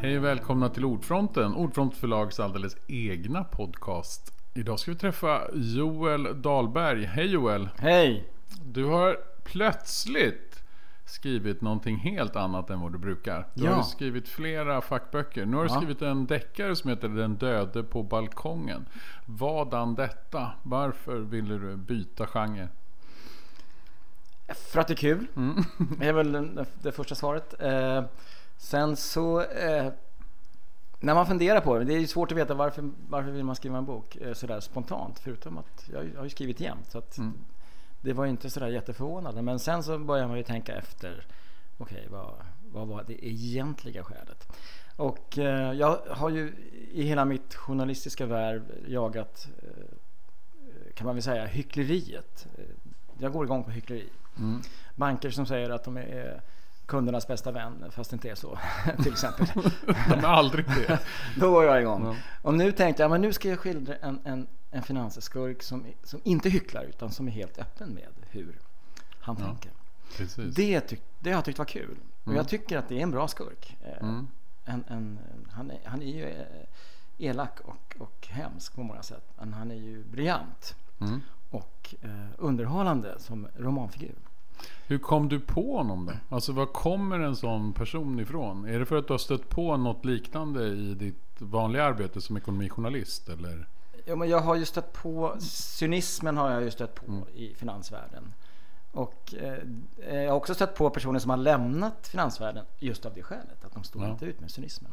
Hej och välkomna till Ordfronten, Ordfront förlags alldeles egna podcast. Idag ska vi träffa Joel Dahlberg. Hej Joel! Hej! Du har plötsligt skrivit någonting helt annat än vad du brukar. Du Ja. har skrivit flera fackböcker. Nu har du Ja. skrivit en deckare som heter Den döde på balkongen. Vadan detta? Varför ville du byta genre? För att det är kul. Mm. Det är väl det, det första svaret. Sen så eh, när man funderar på det. Det är ju svårt att veta varför, varför vill man skriva en bok eh, sådär spontant. Förutom att jag, jag har ju skrivit jämt. Så att Mm. det var ju inte sådär jätteförvånande. Men sen så börjar man ju tänka efter. Okej, vad, vad var det egentliga skälet? Och eh, jag har ju i hela mitt journalistiska värv jagat eh, kan man väl säga hyckleriet. Jag går igång på hyckleri. Mm. Banker som säger att de är kundernas bästa vän fast det inte är så. till exempel. De är aldrig det. Då var jag igång. Ja. Och nu tänkte jag men nu ska jag skildra en, en, en finansskurk som, som inte hycklar utan som är helt öppen med hur han Ja, tänker. Precis. Det, tyck, det har jag tyckt var kul. Och Mm. jag tycker att det är en bra skurk. Eh, Mm. En, en, han, är, han är ju eh, elak och, och hemsk på många sätt. Men han är ju briljant Mm. och eh, underhållande som romanfigur. Hur kom du på honom då? Alltså var kommer en sån person ifrån? Är det för att du har stött på något liknande i ditt vanliga arbete som ekonomijournalist? Eller? Ja, men jag har ju stött på cynismen har jag ju stött på Mm. i finansvärlden. Och eh, jag har också stött på personer som har lämnat finansvärlden just av det skälet. Att de står Ja. inte ut med cynismen.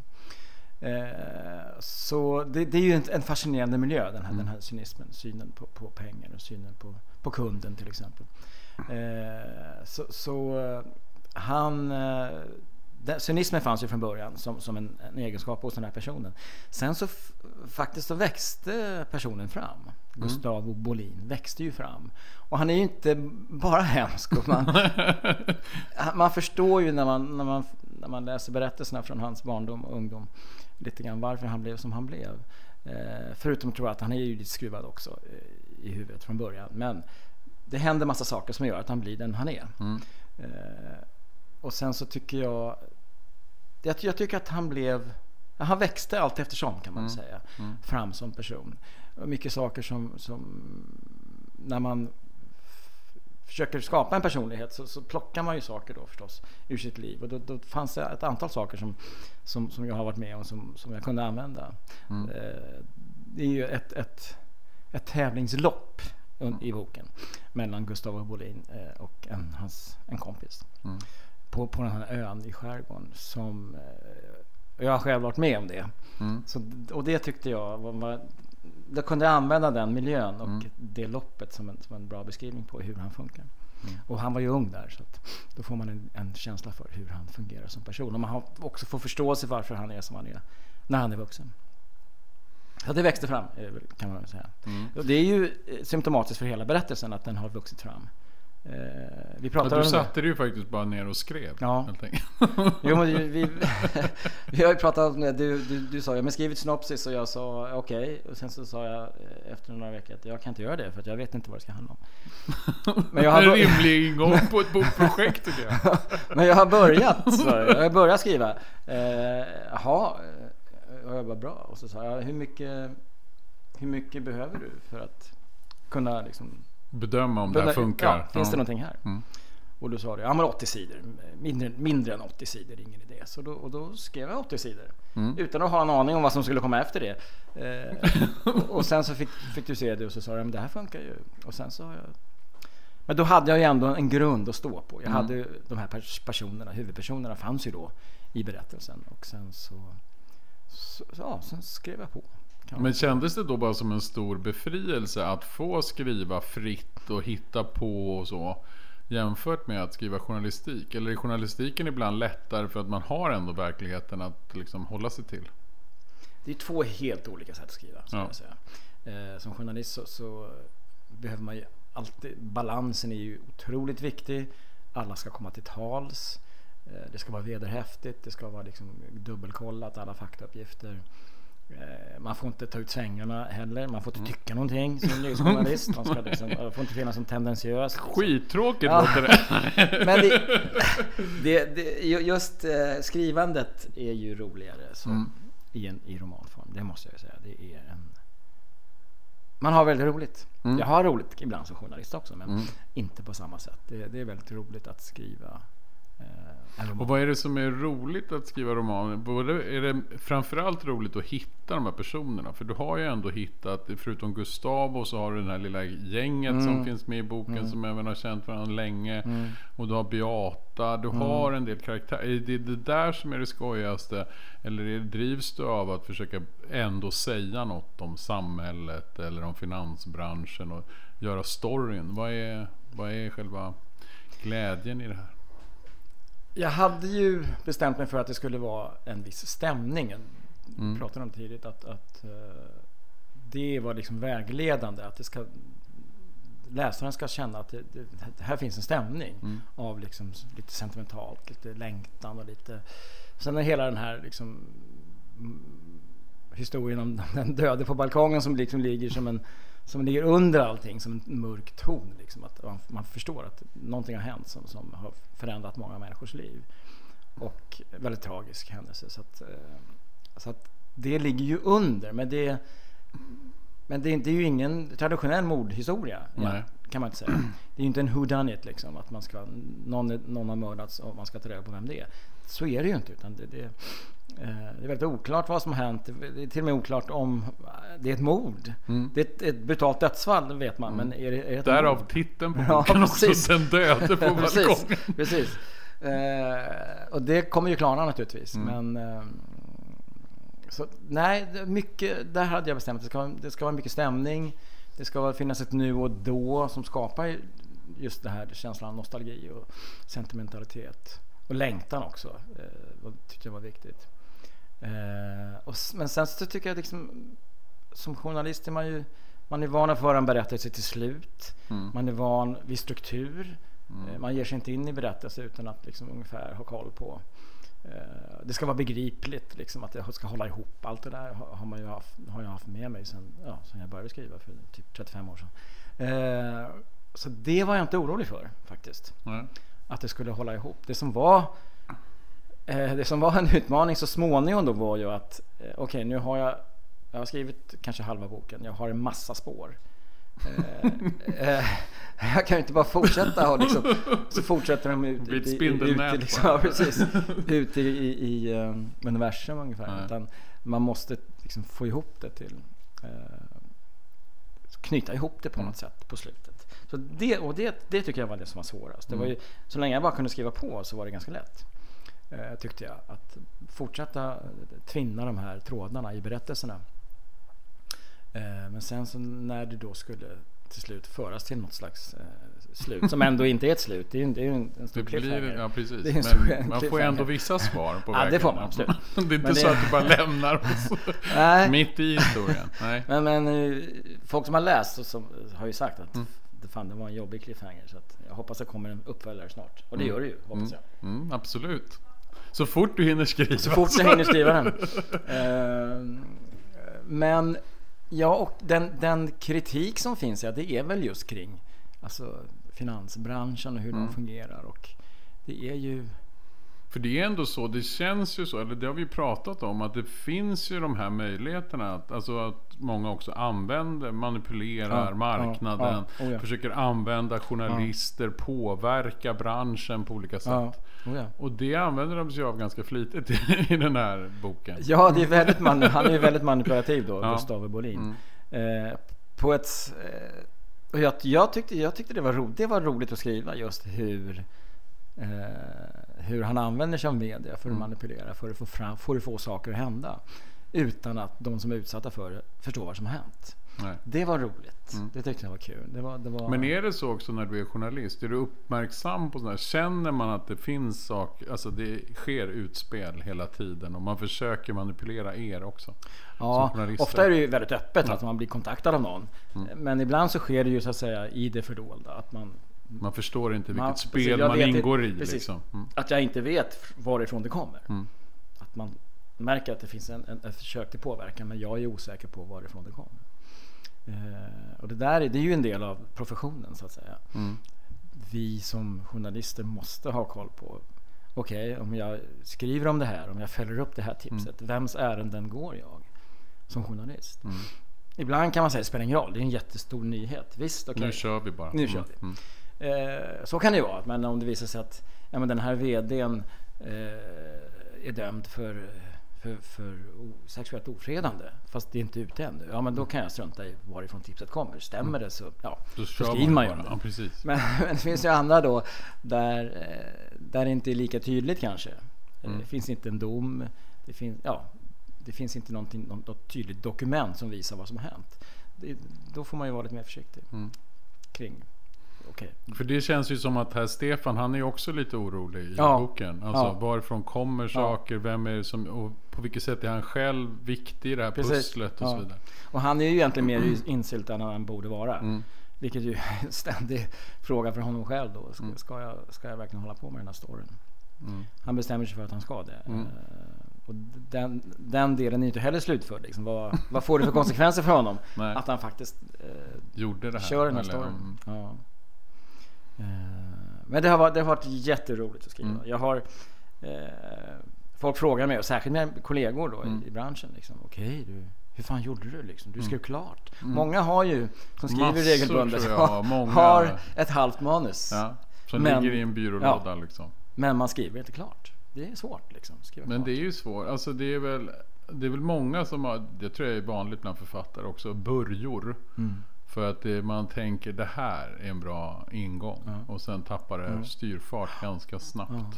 Eh, så det, det är ju en, fascinerande miljö den här, Mm. den här cynismen. Synen på, på pengar och synen på, på kunden till exempel. Eh, så så eh, han... Den, cynismen fanns ju från början som, som en, en egenskap hos den här personen. Sen så faktiskt så växte personen fram. Gustavo Bolin växte ju fram. Och han är ju inte bara hemsk. Man, man förstår ju när man, när, man, när man läser berättelserna från hans barndom och ungdom lite grann varför han blev som han blev. Eh, förutom tror jag att han är ju lite skruvad också eh, i huvudet från början. Men det händer massa saker som gör att han blir den han är. Mm. Eh, och sen så tycker jag, jag, jag tycker att han blev, han växte allt eftersom kan man Mm. säga, Mm. fram som person. Och mycket saker som, som när man försöker skapa en personlighet så, så plockar man ju saker då förstås ur sitt liv. Och då, då fanns det ett antal saker som, som, som jag har varit med om som, som jag kunde använda. Mm. Eh, det är ju ett, ett, ett tävlingslopp i boken mellan Gustavo Bolin eh, och en, hans, en kompis Mm. på, på den här ön i skärgården. Som, eh, jag har själv varit med om det. Mm. Så, och det tyckte jag var, var jag kunde använda den miljön och Mm. det loppet som en, som en bra beskrivning på hur han funkar. Mm. Och han var ju ung där så att då får man en, en känsla för hur han fungerar som person. Och man har också får förståelse varför han är som han är när han är vuxen. Så det växte fram eh, kan man väl säga. Mm. Och det är ju eh, symptomatiskt för hela berättelsen att den har vuxit fram. Eh, vi Ja, pratade du om det. satte dig ju faktiskt bara ner och skrev. Ja. Jo, men vi, vi, har ju pratat om det. Du, du, du sa, ja men skriv ett synopsis och jag sa okej. Och sen så sa jag eh, efter några veckor att jag kan inte göra det för att jag vet inte vad det ska handla om. Men jag har, en rimlig ingång på ett bokprojekt tycker jag. men jag har börjat. Så jag har börjat skriva. Eh, Jaha, eh, och jag bara bra. Och så sa jag, hur mycket, hur mycket behöver du för att kunna liksom... Bedöma om det här funkar. Ja, finns det någonting här? Mm. Och då sa du, ja men 80 sidor. Mindre, mindre än 80 sidor, ingen idé. Så då, och då skrev jag 80 sidor. Mm. Utan att ha en aning om vad som skulle komma efter det. Eh, och, sen så fick, fick du se det och så sa du, men det här funkar ju. Och sen så jag... Men då hade jag ju ändå en grund att stå på. Jag Mm. hade de här pers- personerna, huvudpersonerna fanns ju då i berättelsen. Och sen så... så ja, sen skrev jag på. Men kändes det då bara som en stor befrielse att få skriva fritt och hitta på och så? Jämfört med att skriva journalistik? Eller är journalistiken ibland lättare för att man har ändå verkligheten att liksom hålla sig till? Det är två helt olika sätt att skriva. Ja. Eh, som journalist så, så behöver man ju alltid, balansen är ju otroligt viktig. Alla ska komma till tals. Eh, det ska vara vederhäftigt. Det ska vara liksom dubbelkollat, alla faktauppgifter. Eh, man får inte ta ut svängarna heller. Man får inte tycka någonting som nyhetsjournalist. Man ska liksom, får inte finnas en tendentiös. Skittråkigt Ja. låter det. Men det, det, det, ju- just eh, skrivandet är ju roligare så, Mm. i, en, i romanform. Det måste jag säga. Det är en... Man har väldigt roligt. Mm. Jag har roligt ibland som journalist också men Mm. inte på samma sätt. Det, är väldigt roligt att skriva. Och vad är det som är roligt att skriva romaner? Både är det framförallt roligt att hitta de här personerna. För du har ju ändå hittat, förutom Gustavo så har du den här lilla gänget som Mm. finns med i boken som även har känt varandra länge. Mm. Och du har Beata, du har en del karaktärer. Är det det där som är det skojigaste? Eller är det, drivs du av att försöka ändå säga något om samhället eller om finansbranschen och göra storyn? Vad är, vad är själva glädjen i det här? Jag hade ju bestämt mig för att det skulle vara en viss stämning. Vi Mm. pratade om tidigt att, att eh, det var liksom vägledande. Att det ska, läsaren ska känna att det, det, här finns en stämning Mm. av liksom lite sentimentalt, lite längtan och lite... Sen är hela den här liksom historien om den döde på balkongen som liksom ligger som en som ligger under allting som en mörk ton. Liksom, att man, man förstår att någonting har hänt som, som har förändrat många människors liv. Och väldigt tragisk händelse. Så att, eh, så att det ligger ju under. Men det, men det, är- det är ju ingen traditionell mordhistoria. Nej. Kan man inte säga. Det är ju inte en who done it liksom. Att man ska, någon, någon har mördats och man ska ta reda på vem det är. Så är det ju inte. Utan det, det, det är väldigt oklart vad som har hänt. Det är till och med oklart om det är ett mord. Mm. Det är ett, ett brutalt dödsfall, det vet man. Men är det, är det Därav mord? titeln på Ja, boken också. precis. Den döde på precis, balkongen. precis. Eh, och det kommer ju klarna naturligtvis. Mm. Men eh, så, nej, det mycket, där hade jag bestämt. Det ska, vara- det ska vara mycket stämning. Det ska finnas ett nu och då som skapar just det här känslan av nostalgi och sentimentalitet. Och längtan också. Eh, och tyckte jag var viktigt. Eh, och, men sen så tycker jag liksom som journalist är man ju man är van att föra en berättelse till slut. Mm. Man är van vid struktur. Mm. Eh, Man ger sig inte in i berättelse utan att liksom ungefär ha koll på. eh, Det ska vara begripligt, liksom, att det ska hålla ihop. Allt det där har man ju haft, har jag haft med mig sen, ja, sen jag började skriva för typ 35 år sedan. Eh, Så det var jag inte orolig för faktiskt. Nej. Att det skulle hålla ihop. Det som var det som var en utmaning så småningom då var ju att eh, okej nu har jag jag har skrivit kanske halva boken. Jag har en massa spår. Eh, eh, jag kan ju inte bara fortsätta och liksom, så fortsätter de ut, ut, ut, liksom, ja, precis, ut i, i, i um, universum ungefär. Nej. Utan man måste liksom få ihop det till eh, knyta ihop det på Mm. något sätt på slutet. Så det, och det, det tycker jag var det som var svårast. Det var ju, så länge jag bara kunde skriva på så var det ganska lätt. Eh, tyckte jag. Att fortsätta tvinna de här trådarna i berättelserna. Eh, men sen så när det då skulle till slut föras till något slags eh, slut som ändå inte är ett slut. Det är ju det är ju en, en stor blir, cliffhanger. ja precis. Men man får ändå vissa svar på Ja, vägen. det får man absolut. Det är inte Men så det- att du bara lämnar oss mitt i historien. Nej. Men, men eh, folk som har läst och som har ju sagt att Mm. det, fan, det var en jobbig cliffhanger. Så jag hoppas det kommer en uppföljare snart. Och det Mm. gör det ju, hoppas jag. Mm, absolut. Så fort du hinner skriva. Så fort jag hinner skriva den. Eh, Men ja, och den, den kritik som finns, ja, det är väl just kring alltså, finansbranschen och hur Mm. den fungerar. Och det är ju... För det är ändå så, det känns ju så, eller det har vi pratat om, att det finns ju de här möjligheterna. Att, alltså att många också använder, manipulerar Ja, marknaden, ja. Oh ja. försöker använda journalister, påverka branschen på olika sätt. Oh. Och det använder de sig av ganska flitigt i, den här boken. ja, det är väldigt man, han är väldigt manipulativ då, Ja. Gustav Bolin. Mm. Eh, på ett... Eh, och jag, jag, tyckte, jag tyckte det var, ro, det var roligt att skriva just hur, eh, hur han använder sig av media för att Mm. manipulera, för att, få fram, för att få saker att hända. Utan att de som är utsatta för det förstår vad som har hänt. Nej. Det var roligt. Mm. Det tyckte jag var kul. Det var, det var, Men är det så också när du är journalist? Är du uppmärksam på sådana här? Känner man att det finns saker, alltså det sker utspel hela tiden och man försöker manipulera er också? Ja, ofta är det ju väldigt öppet Ja. att man blir kontaktad av någon. Mm. Men ibland så sker det ju så att säga i det fördolda. Att, man, Man förstår inte vilket Man- precis, spel jag man vet ingår i. precis. Liksom. Mm. att jag inte vet varifrån det kommer. Mm. Att man märker att det finns en, en, ett försök till påverkan men jag är osäker på varifrån det kommer. Eh, och det där är, det är ju en del av professionen så att säga. Mm. Vi som journalister måste ha koll på okej, okay, om jag skriver om det här, om jag följer upp det här tipset, mm. vems ärenden går jag som journalist? Mm. Ibland kan man säga att det spelar ingen roll, det är en jättestor nyhet. Visst, okay. Nu kör vi bara. Nu kör vi. Mm. Eh, så kan det ju vara, men om det visar sig att ja, men den här VDn eh, är dömd för, för, för sexuellt ofredande, fast det är inte ute ännu. Ja, men då kan jag strunta i varifrån tipset kommer. Stämmer det så, ja, då, skriver man ju om det. Ja, precis. Men, men, det finns ju andra då där, eh, där det inte är lika tydligt kanske. Mm. Det finns inte en dom. Det finns, ja, det finns inte något, något tydligt dokument som visar vad som har hänt. Det, då får man ju vara lite mer försiktig mm. kring Okay. För det känns ju som att herr Stefan, han är också lite orolig i ja. boken. Alltså ja. varifrån kommer saker, vem är som, och på vilket sätt är han själv viktig i det här Precis. pusslet och så vidare. Och han är ju egentligen mer insyltad än han borde vara. Mm. Vilket ju är en ständig fråga för honom själv då. Ska, mm. ska, jag, ska jag verkligen hålla på med den här storyn? Mm. Han bestämmer sig för att han ska det. Mm. Uh, och den, den delen är inte heller slutförd. Liksom. Vad, vad får det för konsekvenser för honom? Att han faktiskt uh, Gjorde det här, kör den här storyn. Mm. Ja. Uh, men det har, varit, det har varit jätteroligt att skriva. Mm. Jag har Folk frågar mig, och särskilt med kollegor då Mm. i, i branschen. Liksom, Okej, du, hur fan gjorde du liksom? Du skrev klart. Mm. Många har ju, som skriver Massor, regelbundet. Många. har ett halvt manus. Ja, som Men- ligger i en byrålåda liksom. Men man skriver inte klart. Det är svårt liksom. Skriva Men klart. det är ju svårt. Alltså det är väl det är väl många som har, det tror jag är vanligt bland författare också, börjor. Mm. För att det, man tänker det här är en bra ingång. Ja. Och sen tappar det Mm. styrfart ganska snabbt. Ja.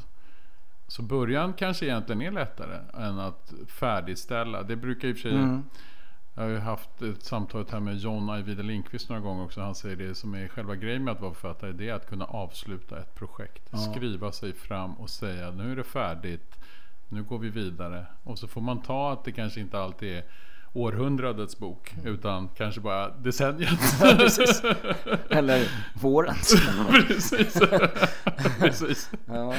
Så början kanske egentligen är lättare än att färdigställa. Det brukar i och för sig Mm. Jag har ju haft ett samtal här med John Ajvide Lindqvist några gånger också. Han säger det som är själva grejen med att vara författare. Det är att kunna avsluta ett projekt. Ja. Skriva sig fram och säga nu är det färdigt. Nu går vi vidare. Och så får man ta att det kanske inte alltid är århundradets bok. Utan kanske bara decenniet. Eller vårens. Precis. Precis. ja.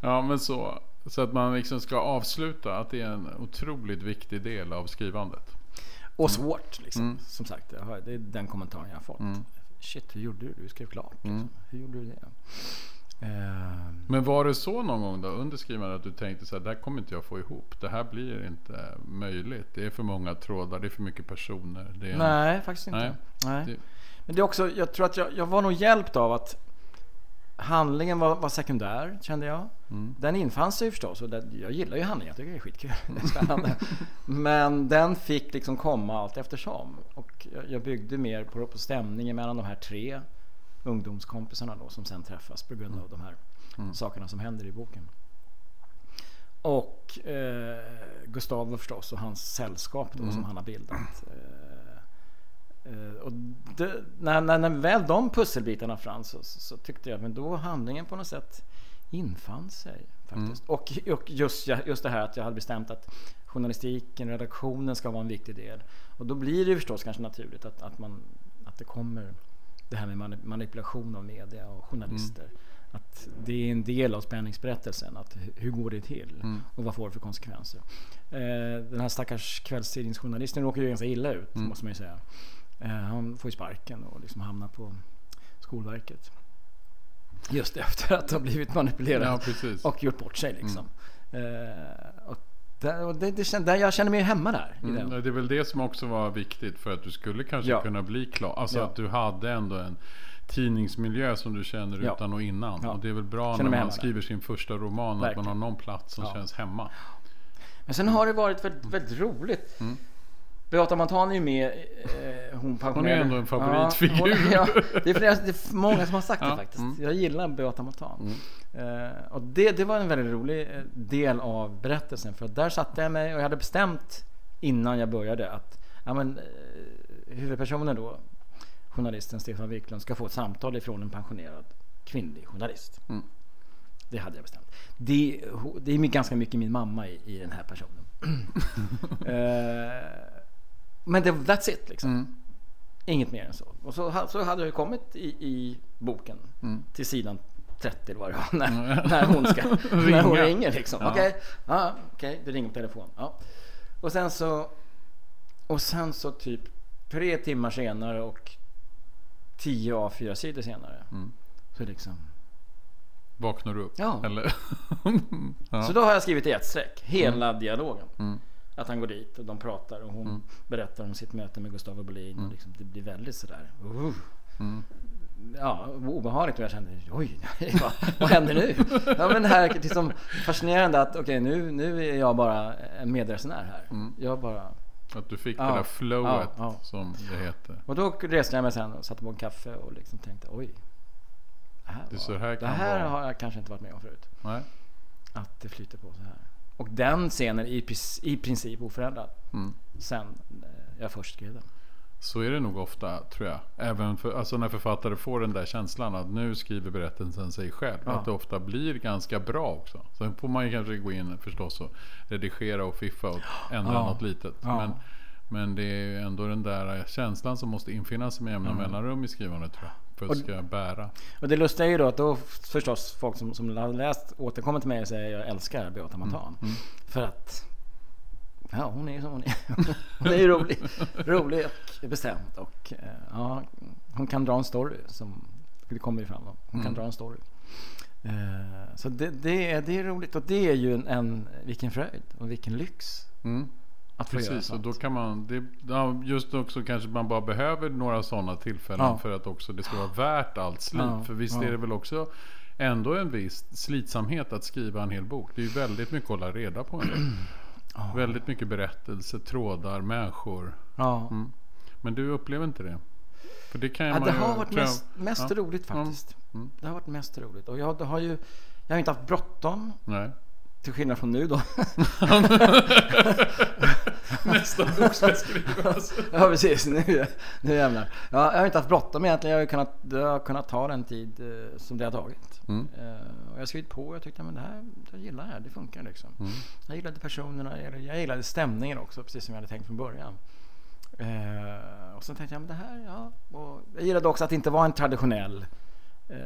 Ja men så. Så att man liksom ska avsluta. Att det är en otroligt viktig del av skrivandet. Och svårt liksom. Mm. Som sagt, det är den kommentaren jag har fått. Mm. Shit, hur gjorde du? Du skrev klart. Liksom. Mm. Hur gjorde du det? Ehm, Men var det så någon gång då under skrivandet att du tänkte så här, det här kommer inte jag få ihop. Det här blir inte möjligt. Det är för många trådar, det är för mycket personer. Är nej, faktiskt inte. Nej. Nej. Det- Men det är också, jag tror att jag, jag var nog hjälpt av att handlingen var, var sekundär, kände jag. Mm. Den infann sig förstås och det, jag gillar ju handlingen, jag tycker det är skitkul. Det är spännande. Men den fick liksom komma allt eftersom. Och jag, jag byggde mer på, på stämningen mellan de här tre ungdomskompisarna då som sen träffas på grund av de här Mm. sakerna som händer i boken. Och eh, Gustav förstås och hans sällskap då Mm. som han har bildat. Eh, eh, och det, när, när, när väl de pusselbitarna fanns så, så, tyckte jag men då handlingen på något sätt infann sig. faktiskt. Och, och just, just det här att jag hade bestämt att journalistiken, redaktionen ska vara en viktig del. Och då blir det förstås kanske naturligt att, att, man, att det kommer det här med mani- manipulation av media och journalister. Att det är en del av spänningsberättelsen. Att hu- hur går det till? Mm. Och vad får det för konsekvenser? Eh, den här stackars kvällstidningsjournalisten råkar ju ganska illa ut, Mm. måste man ju säga. Eh, han får ju sparken och liksom hamnar på Skolverket. Just efter att ha blivit manipulerad Ja, och gjort bort sig liksom. Eh, och där, det, det, där jag känner mig hemma där. Mm, det är väl det som också var viktigt för att du skulle kanske Ja. kunna bli klar. Alltså Ja. att du hade ändå en tidningsmiljö som du känner Ja. utan och innan. Och det är väl bra när man hemma där. skriver sin första roman att man Verkligen. har någon plats som känns hemma. Men sen har det varit väldigt, väldigt roligt. Mm. Beata Montan är ju med. Eh, hon, Hon är ändå en favoritfigur. Ja, hon, ja, det, är flera, det är många som har sagt det faktiskt. mm. Jag gillar Beata Montan. Mm. Eh, och det, det var en väldigt rolig eh, del av berättelsen. För att där satte jag mig och jag hade bestämt innan jag började att ja, men, eh, huvudpersonen då, journalisten Stefan Wiklund, ska få ett samtal ifrån en pensionerad kvinnlig journalist. Mm. Det hade jag bestämt. Det, det är ganska mycket min mamma i, i den här personen. Eh, men det, that's it liksom. Mm. Inget mer än så. Och så, så hade jag kommit i, i boken Mm. till sidan 30 var det när, när hon ska när hon ringer liksom. Ja. Okej, ja, okej, det ringer på telefon. Ja. Och sen så och sen så typ tre timmar senare och 10 av 4 sidor senare. Mm. Så liksom. Vaknar du upp? Ja. Eller? ja. Så då har jag skrivit i ett streck hela dialogen. Mm. Att han går dit och de pratar och hon berättar om sitt möte med Gustavo Bolin. Och liksom, det blir väldigt sådär. Uh. Mm. Ja, obehagligt och jag kände oj, vad, vad händer nu? Ja men det här är liksom fascinerande att okej nu, nu är jag bara en medresenär här. Mm. Jag bara... Att du fick Ja. det där flowet Ja, ja. som det heter. Och då reste jag mig sen och satte på en kaffe och liksom tänkte oj. Det här, Det var, här det här vara. har jag kanske inte varit med om förut. Nej? Att det flyter på så här. Och den scenen är i, princip oförändrad. Mm. Sen eh, jag först skrev den. Så är det nog ofta tror jag. Även för, alltså när författare får den där känslan att nu skriver berättelsen sig själv. Ja. Att det ofta blir ganska bra också. Sen får man ju kanske gå in förstås och redigera och fiffa och ändra Ja. något litet. Ja. Men, men det är ju ändå den där känslan som måste infinna sig med jämna mellanrum i skrivandet tror jag. Det ska bära. Och det lustiga är ju då att då förstås folk som, som har läst återkommer till mig och säger jag älskar Beata Mantan. Mm. För att Ja, hon är ju som hon är. Hon är ju rolig, rolig och bestämd. Och eh, ja, hon kan dra en story. Som, det kommer ju fram. Hon kan Mm. dra en story. Eh, så det, det, är, det är roligt och det är ju en, en vilken fröjd och vilken lyx. Mm. Att få göra Precis, och sånt. då kan man, det, ja, just också kanske man bara behöver några sådana tillfällen Ja. för att också det ska vara värt allt slit. Ja, För visst är det väl också ändå en viss slitsamhet att skriva en hel bok. Det är ju väldigt mycket att hålla reda på. Väldigt mycket berättelser, trådar, människor. Mm. Men du upplever inte det? För det kan ju Ja, man det ju, har varit tror jag- mest, mest roligt faktiskt. Mm. Det har varit mest roligt. Och jag, har ju, jag har inte haft bråttom. Nej. Till skillnad från nu då. Nästa bok ska skrivas. ja precis, nu, nu jävlar. Ja, jag har inte haft bråttom egentligen. Jag har kunnat, det har kunnat ta den tid eh, som det har tagit. Mm. Eh, och jag har skrivit på och jag tyckte men det här, jag gillar det här, det funkar liksom. Mm. Jag gillade personerna, jag gillade, jag gillade stämningen också precis som jag hade tänkt från början. Eh, och sen tänkte jag men det här, ja. Och jag gillade också att det inte var en traditionell eh,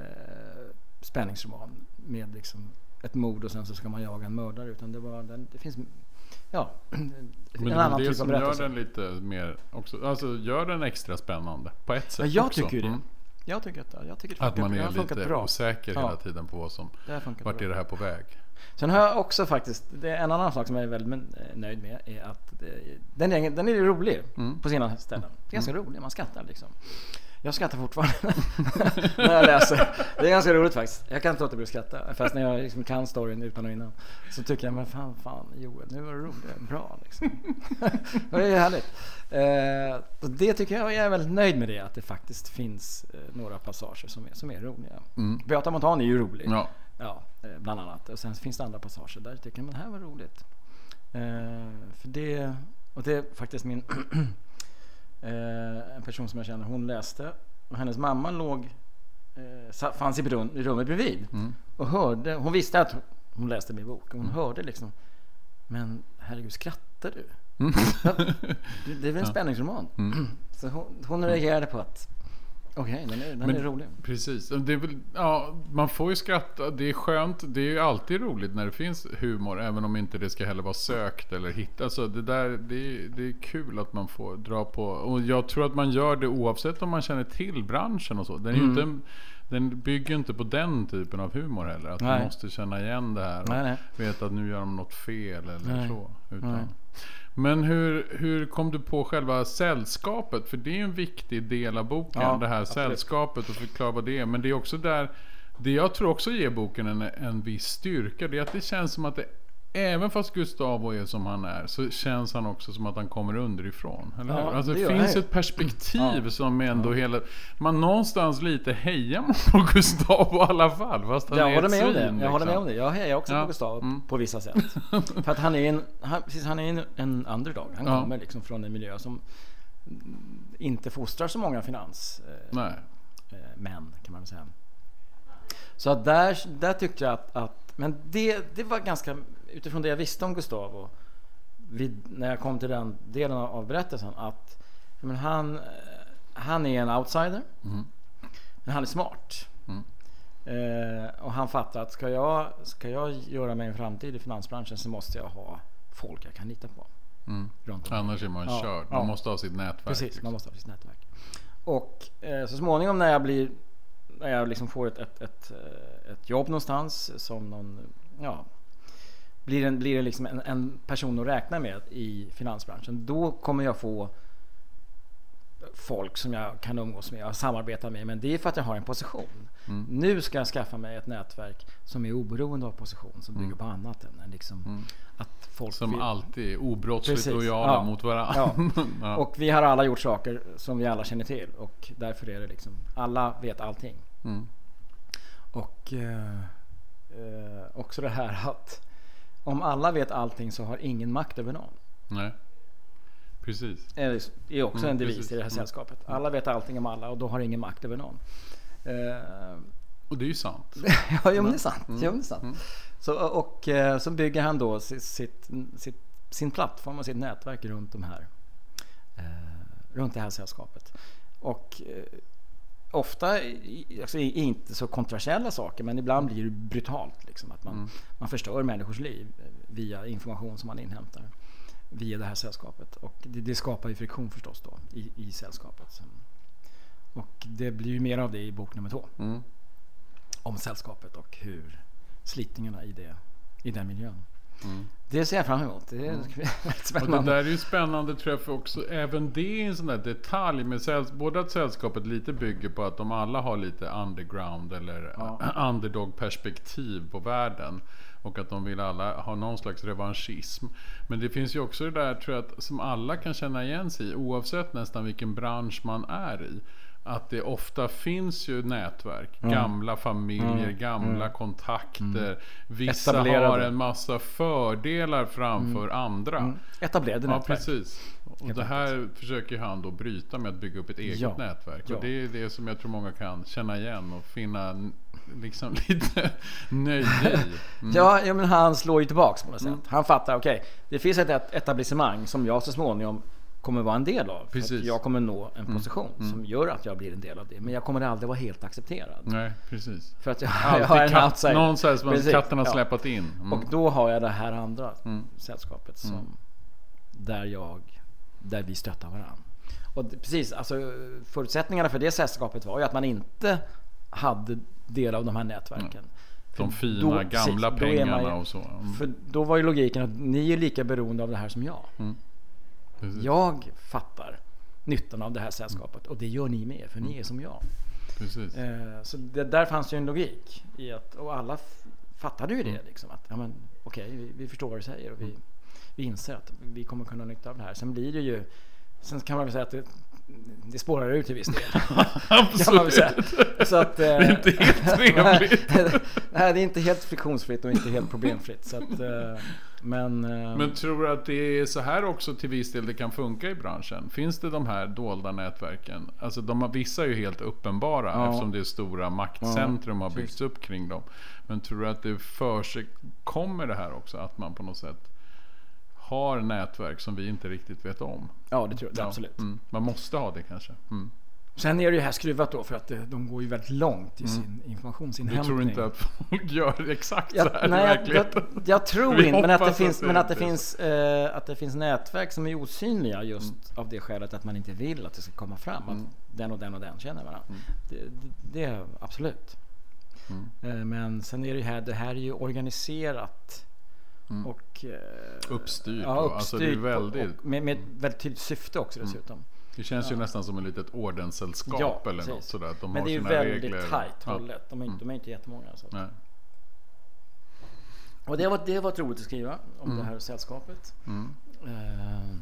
spänningsroman med liksom ett mord och sen så ska man jaga en mördare. Utan det var, det finns, ja, Men en annan det typ av som gör berättelse. den lite mer också, alltså gör den extra spännande på ett sätt Ja, jag också. tycker det. Mm. Jag tycker att, jag tycker Att man är lite bra. osäker Ja. hela tiden på vad som, vart bra. är det här på väg? Sen har jag också faktiskt, det är en annan sak som jag är väldigt nöjd med är att den, är, den är rolig Mm. på sina ställen. Är ganska rolig, man skrattar liksom. Jag skrattar fortfarande när jag läser. Det är ganska roligt faktiskt. Jag kan inte låta bli att skratta. Fast när jag liksom kan storyn utan och innan. Så tycker jag, men fan, fan Joel, nu var det roligt. Bra liksom. det är ju härligt. Eh, det tycker jag, jag är väldigt nöjd med det. Att det faktiskt finns eh, några passager som är, som är roliga. Mm. Beata Montan är ju rolig. Ja. Ja, eh, bland annat. Och sen finns det andra passager där jag tycker men det här var roligt. Eh, för det, och det är faktiskt min en person som jag känner, hon läste och hennes mamma låg eh, fanns i rummet bredvid Mm. och hörde, hon visste att hon läste min bok och hon hörde liksom Men herregud skrattar du? Mm. Ja, det, är väl en spänningsroman? Mm. Så hon, hon reagerade på att Okej, den, är, den Men- är rolig. Precis. Det väl, ja, man får ju skratta. Det är skönt. Det är ju alltid roligt när det finns humor. Även om inte det ska heller vara sökt eller hitta. Alltså det, där, det, är, det är kul att man får dra på. Och jag tror att man gör det oavsett om man känner till branschen och så. Den, är Mm. inte, en- den bygger ju inte på den typen av humor heller. Att Nej. man måste känna igen det här. Och Nej, nej. veta att nu gör de något fel eller så. Utan. Men hur, hur kom du på själva sällskapet? För det är ju en viktig del av boken. Ja, det här absolut. sällskapet och förklara vad det är. Men det är också där, det jag tror också ger boken en, en viss styrka. Det är att det känns som att det, även fast Gustavo är som han är, så känns han också som att han kommer underifrån. Eller Ja, hur? Alltså det finns ett perspektiv Ja. som ändå hela... Man någonstans lite hejar man på Gustavo i alla fall. Fast han Jag är håller ett med om det. svin, Jag håller med liksom. om det. Jag hejar också Ja, på Gustav mm. på vissa sätt. För att han är en, han, precis, han är en, en underdog. Han Ja. kommer liksom från en miljö som inte fostrar så många finans eh, eh, kan man väl säga. Så att där, där tyckte jag att, att men det, det var ganska utifrån det jag visste om Gustavo vid, när jag kom till den delen av berättelsen att men han, han är en outsider Mm. men han är smart. Mm. Eh, och han fattar att ska jag, ska jag göra mig en framtid i finansbranschen så måste jag ha folk jag kan lita på. Mm. Annars är man Ja, körd. ja. Man måste ha sitt nätverk. Precis, liksom. man måste ha sitt nätverk. Och eh, så småningom när jag blir när jag liksom får ett, ett, ett, eh, ett jobb någonstans som någon, ja, blir en, blir det liksom en, en person att räkna med i finansbranschen. Då kommer jag få folk som jag kan umgås med och samarbeta med. Men det är för att jag har en position. Mm. Nu ska jag skaffa mig ett nätverk som är oberoende av position. Som bygger Mm. på annat än än liksom Mm. att folk Som vill- alltid är obrottsligt Precis, lojala ja. mot varandra. Ja. Ja. Och vi har alla gjort saker som vi alla känner till och därför är det liksom alla vet allting. Mm. Och eh, eh, också det här att om alla vet allting så har ingen makt över någon. Nej. Precis. Det är- också Mm, en devis precis. i det här Mm. sällskapet. Alla vet allting om alla och då har ingen makt över någon. Eh, Och det är ju sant. ja, jo, men det är sant. Mm. Jo, det är sant. Mm. Så, och eh, så bygger han då sitt, sitt, sitt, sin plattform och sitt nätverk runt de här eh, runt det här sällskapet. Och eh, ofta alltså, inte så kontroversiella saker men ibland blir det brutalt. Liksom, att man, Mm. man förstör människors liv via information som man inhämtar via det här sällskapet. Och det, det skapar ju friktion förstås då i, i sällskapet. Och det blir ju mer av det i bok nummer två Mm. om sällskapet och hur slitningarna i, det, i den miljön. Mm. Det ser jag fram emot. Det är väldigt Och det spännande. där är ju spännande tror jag för också, även det är en sån där detalj med säll, både att sällskapet lite bygger på att de alla har lite underground eller Ja. underdog perspektiv på världen. Och att de vill alla ha någon slags revanschism. Men det finns ju också det där tror jag att, som alla kan känna igen sig i oavsett nästan vilken bransch man är i. Att det ofta finns ju nätverk, Mm. gamla familjer, Mm. gamla Mm. kontakter. Vissa Etablerade. har en massa fördelar framför andra. Mm. Etablerade Ja, nätverk. precis. Och det här försöker han då bryta med att bygga upp ett eget Ja. nätverk. Ja. Och det är det som jag tror många kan känna igen och finna liksom lite nöje i. Mm. Ja, ja, men han slår ju tillbaks på något sätt. Mm. Han fattar, okej, det finns ett et- etablissemang som jag så småningom kommer vara en del av. Precis. jag kommer nå en Mm. position Mm. som gör att jag blir en del av det. Men jag kommer aldrig vara helt accepterad. Nej, precis. För att jag, jag har en outsider. någon säger som Precis, katten har ja. släpat in. Mm. Och då har jag det här andra Mm. sällskapet som Mm. där jag där vi stöttar varandra. Och precis, alltså förutsättningarna för det sällskapet var ju att man inte hade del av de här nätverken. För De fina då- gamla precis, pengarna ju- och så. Mm. För då var ju logiken att ni är lika beroende av det här som jag. Mm. Precis. Jag fattar nyttan av det här sällskapet och det gör ni med för Mm. ni är som jag. Precis. Eh, så det, där fanns ju en logik i att, och alla fattade ju det Mm. liksom att ja men okej vi, vi förstår vad du säger och vi, Mm. vi inser att vi kommer kunna ha nytta av det här. Sen blir det ju, sen kan man väl säga att det, det spårar ut till viss del. säga. Så att, det är inte helt trevligt. nej, det är inte helt friktionsfritt och inte helt problemfritt. Så att, eh, men, eh, Men tror du att det är så här också till viss del det kan funka i branschen? Finns det de här dolda nätverken? Alltså de har, vissa är ju helt uppenbara Ja. eftersom det är stora maktcentrum har Ja, byggts upp kring dem. Men tror du att det för sig kommer det här också? Att man på något sätt har nätverk som vi inte riktigt vet om? ja det tror jag Ja, absolut. Mm. Man måste ha det kanske. Mm. Sen är det ju här skruvat då för att eh, de går ju väldigt långt i Mm. sin Du informationsinhämtning. tror inte att folk gör exakt så Jag, här nej, i jag, verkligheten? jag, jag tror inte, men att det finns, men att det finns, eh, att det finns nätverk som är osynliga just Mm. av det skälet att man inte vill att det ska komma fram. Mm. Att den och den och den känner varandra. Mm. Det, det, det är absolut. Mm. Eh, men sen är det ju här, det här är ju organiserat Mm. och eh, Uppstyrt Ja, då. uppstyrt Alltså väldigt- och med, med ett väldigt tydligt syfte också dessutom. Det känns ju Ja. nästan som ett litet ordenssällskap Ja, eller precis. något sådär. De Men har det är ju väldigt regler. tajt Ja. hållet. De är, Mm. de är inte jättemånga. Så. Nej. Och det var, det var roligt att skriva om Mm. det här sällskapet. Mm. Eh,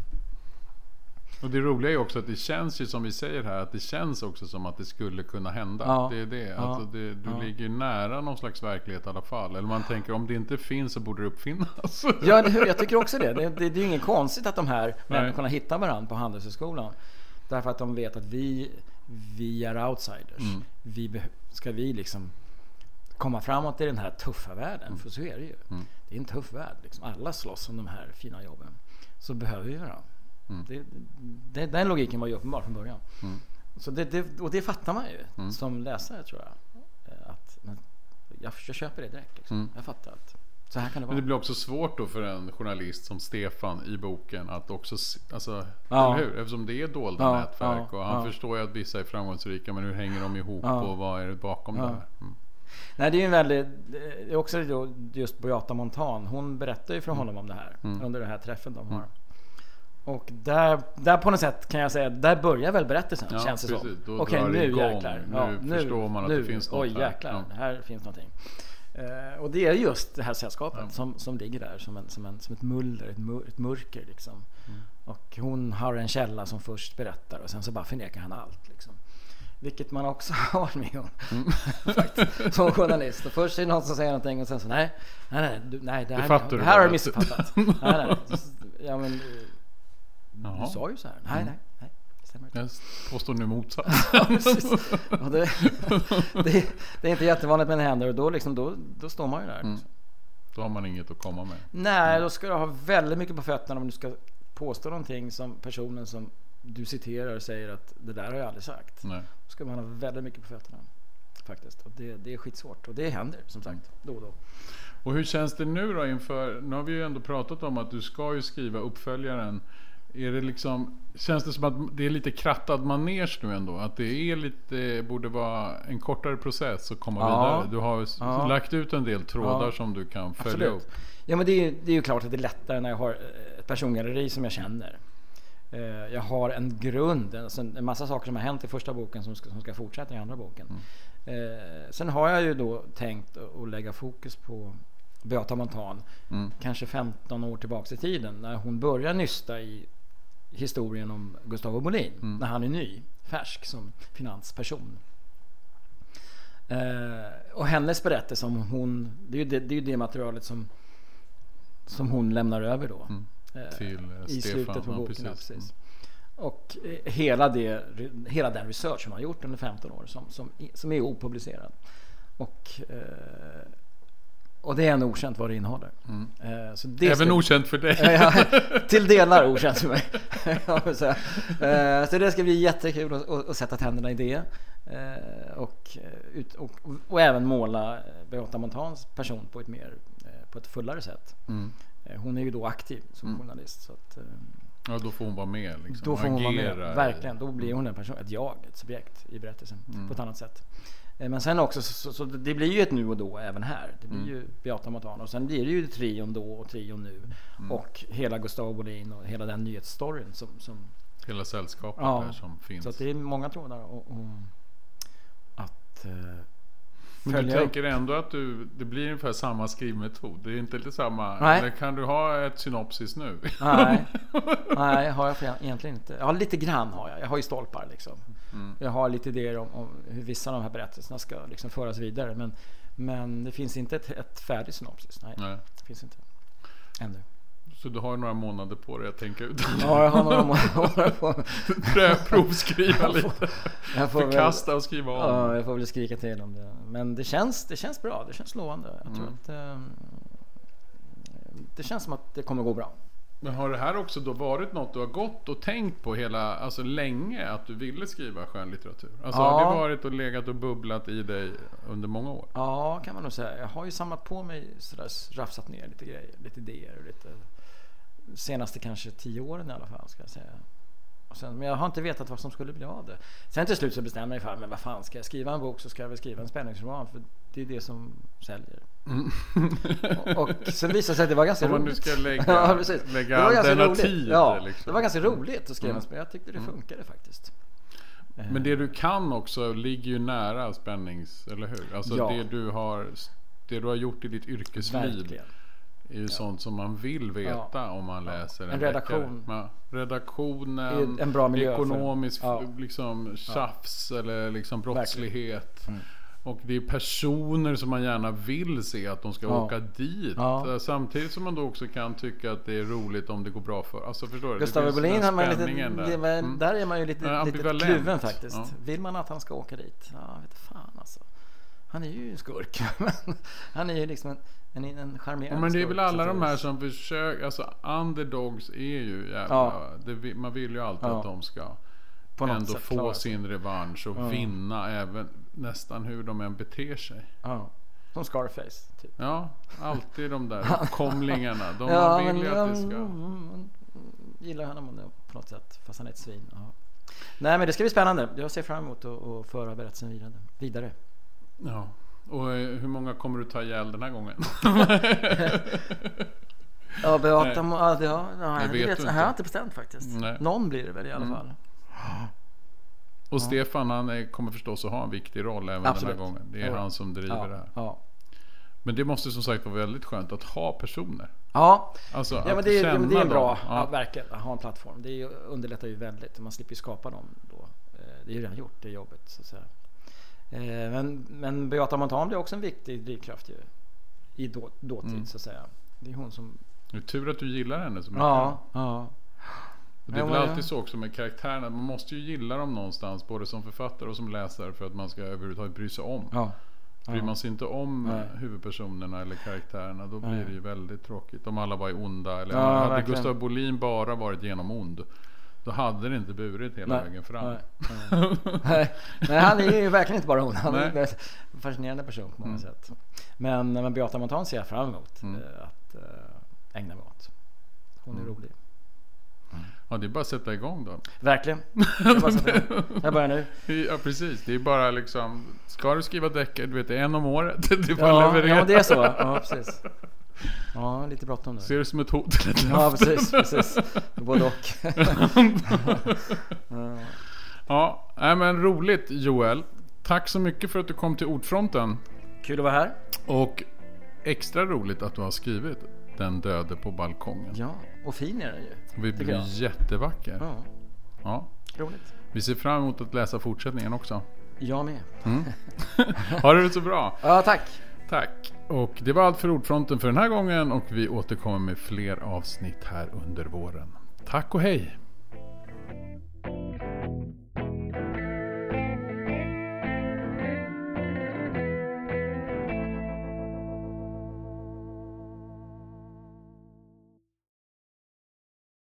Och det roliga är ju också att det känns ju som vi säger här att det känns också som att det skulle kunna hända. Ja. Det är det. Ja. Alltså det du Ja. ligger nära någon slags verklighet i alla fall. Eller man tänker om det inte finns så borde det uppfinnas. Ja? Jag tycker också det. Det, det, det är ju inget konstigt att de här Nej. människorna hittar varandra på Handelshögskolan. Därför att de vet att vi, vi är outsiders. Mm. Vi ska vi liksom komma framåt i den här tuffa världen, Mm. för så är det ju. Mm. Det är en tuff värld. Liksom. Alla slåss om de här fina jobben. Så behöver vi varandra. Mm. Det, det, den logiken var ju uppenbar från början. Mm. Så det, det, och det fattar man ju Mm. som läsare tror jag. Att, men jag, jag köper det direkt. Liksom. Jag fattar att så här kan det Men vara. det blir också svårt då för en journalist som Stefan i boken att också, alltså, Ja. eller hur? Eftersom det är dolda Ja, nätverk ja, och han ja. förstår ju att vissa är framgångsrika men hur hänger de ihop Ja. och vad är det bakom Ja. det här? Mm. Nej, det är ju en väldigt, också just Beata Montan. Hon berättar ju för honom om det här Mm. under den här träffen de har. Och där, där på något sätt kan jag säga, där börjar väl berättelsen Ja, känns det som. precis. Då Okej, det nu igång. jäklar. Nu förstår man att det finns något Oj här. jäklar, Ja. här finns någonting. Eh, och det är just det här sällskapet Ja. som, som ligger där som, en, som, en, som ett muller, ett, mur, ett mörker liksom. Mm. Och hon har en källa som först berättar och sen så bara förnekar han allt. Liksom. Vilket man också har varit med om. Mm. Som journalist. Och först är det någon som säger någonting och sen så nej, nej, nej, du, nej det här, det du här har du missuppfattat. nej, nej. Ja, men, Jaha. du sa ju så här. Nej, Mm. nej, inte. Jag påstår nu motsatsen. Ja, det, det, det är inte jättevanligt men det händer och då, liksom, då, då står man ju där. Mm. Då har man inget att komma med. Nej, då ska du ha väldigt mycket på fötterna om du ska påstå någonting som personen som du citerar säger att det där har jag aldrig sagt. Nej. Då ska man ha väldigt mycket på fötterna. Faktiskt. Och det, det är skitsvårt. Och det händer som sagt då och då. Och hur känns det nu då inför, nu har vi ju ändå pratat om att du ska ju skriva uppföljaren. Är det liksom, känns det som att det är lite krattad manege nu ändå? Att det är lite, borde vara en kortare process att komma Ja. vidare? Du har Ja. lagt ut en del trådar Ja. som du kan följa Absolut. upp. Ja men det är, ju, det är ju klart att det är lättare när jag har eh, ett persongalleri som jag känner. Eh, Jag har en grund, alltså en massa saker som har hänt i första boken som ska, som ska fortsätta i andra boken. Eh, Sen har jag ju då tänkt att lägga fokus på Beata Montan. Mm. Kanske 15 år tillbaks i tiden när hon börjar nysta i historien om Gustavo Molin. Mm. När han är ny, färsk som finansperson. Eh, och hennes berättelse om hon, det är ju det, det, är det materialet som, som hon lämnar över då. Mm. Eh, Till, eh, I Stefan, slutet på boken. Ja, precis. precis. Och eh, hela, det, hela den research hon har gjort under 15 år som, som, som är opublicerad. Och, eh, och det är ännu okänt vad det innehåller. Mm. Eh, så det Även ska- okänt för dig. Ja, till delar okänt för mig. Så, eh, så det ska bli jättekul att, att, att sätta tänderna i det. Eh, och, ut, och, och även måla Beata Montans person på ett, mer, på ett fullare sätt. Mm. Hon är ju då aktiv som Mm. journalist. Så att, Ja, då får hon vara med liksom. då får hon vara med. agera Verkligen. Då blir hon en person, ett jag, ett subjekt i berättelsen Mm. på ett annat sätt. Eh, Men sen också, så, så, det blir ju ett nu och då även här. Det blir Mm. ju Beata Montana och sen blir det ju trion då och trion nu. Mm. Och hela Gustavo Bolin och hela den nyhetsstoryn som, som Hela sällskapet Ja, där som finns. Så det är många trådar och, och att eh, Men du följa upp. tänker ändå att du, det blir ungefär samma skrivmetod? Det är inte lite samma? Nej. Eller kan du ha ett synopsis nu? Nej, nej har jag egentligen inte. Ja, lite grann har jag. Jag har ju stolpar liksom. Mm. Jag har lite idéer om, om hur vissa av de här berättelserna ska liksom föras vidare. Men, men det finns inte ett, ett färdigt synopsis. Nej, Nej. det finns inte. Ännu. Så du har några månader på dig att tänka ut. Ja, jag har några månader på mig. Provskriva lite. Jag får väl- Förkasta och skriva om. Ja, jag får väl skrika till om det. Men det känns, det känns bra. Det känns lovande. Jag tror Mm. att ehm, det känns som att det kommer gå bra. Men har det här också då varit något du har gått och tänkt på hela, alltså länge att du ville skriva skönlitteratur? Alltså Ja. har det varit och legat och bubblat i dig under många år? Ja, kan man nog säga. Jag har ju samlat på mig sådär, rafsat ner lite grejer, lite idéer och lite senaste kanske tio åren i alla fall ska jag säga. Sen, men jag har inte vetat vad som skulle bli av det. Sen till slut så bestämde jag mig för, men vad fan ska jag skriva en bok så ska jag väl skriva en spänningsroman för det är det som säljer. Och, och sen visade det sig att det var ganska Om man nu roligt. ska lägga, Ja, lägga Det var alternativ. roligt. Ja, liksom. det var ganska roligt att skriva Mm. en spänning. Jag tyckte det Mm. funkade faktiskt. Eh, Men det du kan också ligger ju nära spännings, eller hur? Alltså Ja. det, du har, det du har gjort i ditt yrkesliv Verkligen. Är ju sånt som man vill veta Ja. om man läser en, En redaktion. Ja, redaktionen, I en bra miljö för- ekonomisk Ja. liksom, tjafs eller liksom brottslighet. Mm. Och det är personer som man gärna vill se att de ska Ja. åka dit. Ja. Eh, Samtidigt som man då också kan tycka att det är roligt om det går bra för. Alltså förstår du? Gustav det, där. var- Mm. där är man ju lite, Ja, lite kluven faktiskt. Ja. Vill man att han ska åka dit? Ja, vet fan alltså. Han är ju en skurk. Han är ju liksom en, en, en charmerande Ja, men det är väl alla de här som försöker, alltså underdogs är ju jävla, Ja. det, man vill ju alltid Ja. att de ska på ändå sätt få klara sig. sin revansch och Ja. vinna även nästan hur de än beter sig. Ja. Som Scarface. Typ. Ja, alltid de där komlingarna. De Ja, man vill ju att det ska... mm, gillar honom på något sätt. Fast han är ett svin. Nej men det ska bli spännande. Jag ser fram emot att, att föra berättelsen vidare. vidare. Ja. Och eh, hur många kommer du ta ihjäl den här gången? Ja, Beata Nej. må- ja, det har, ja, Det det vet jag har inte bestämt faktiskt. Nej. Någon blir det väl i alla Mm. fall. Och Stefan han är, kommer förstås att ha en viktig roll även Absolut. den här gången. Det är Ja. han som driver det Ja, här. ja. Men det måste som sagt vara väldigt skönt att ha personer. ja. Alltså ja men det, är, ja, men det är en bra, dem. ja. Ja. verkligen, att ha en plattform. Det är underlättar ju väldigt. Man slipper ju skapa dem då. Eh, Det är ju redan gjort, det jobbet så att säga. Eh, Men, men Beata Montan blir också en viktig drivkraft ju. I då, dåtid Mm. så att säga. Det är hon som... Det är tur att du gillar henne så mycket. Ja, ja. Och det är Ja, väl alltid så också med karaktärerna. Man måste ju gilla dem någonstans. Både som författare och som läsare. För att man ska överhuvudtaget bry sig om. ja. Bryr man sig inte om Nej. huvudpersonerna eller karaktärerna. Då blir Nej. det ju väldigt tråkigt. Om alla var onda. Eller Ja, hade verkligen. Gustav Bolin bara varit genom ond. Då hade det inte burit hela Nej, vägen fram. Nej, nej. nej, han är ju verkligen inte bara hon. Han är en fascinerande person på många Mm. sätt. Men, men Beata Montan ser jag fram emot Mm. eh, att eh, ägna mig åt. Hon är Mm. rolig. Ja, det är bara att sätta igång då. Verkligen. Jag, börjar nu. Ja precis, det är bara liksom Ska du skriva deckare, du vet det är en om året. Det är bara Ja, leverera. ja, det är så. Ja, precis. Ja, lite bråttom Ser där. det som ett hot eller ett Ja, precis. precis. Både och. Ja. Ja, nej, men roligt Joel. Tack så mycket för att du kom till Ordfronten. Kul att vara här. Och extra roligt att du har skrivit Den döde på balkongen. Ja, och fin är den ju. Vi blir jag. jättevacker. Ja, Ja. roligt. Vi ser fram emot att läsa fortsättningen också. Jag med. Ha det så bra. Ja, tack. Tack. Och det var allt för Ordfronten för den här gången och vi återkommer med fler avsnitt här under våren. Tack och hej!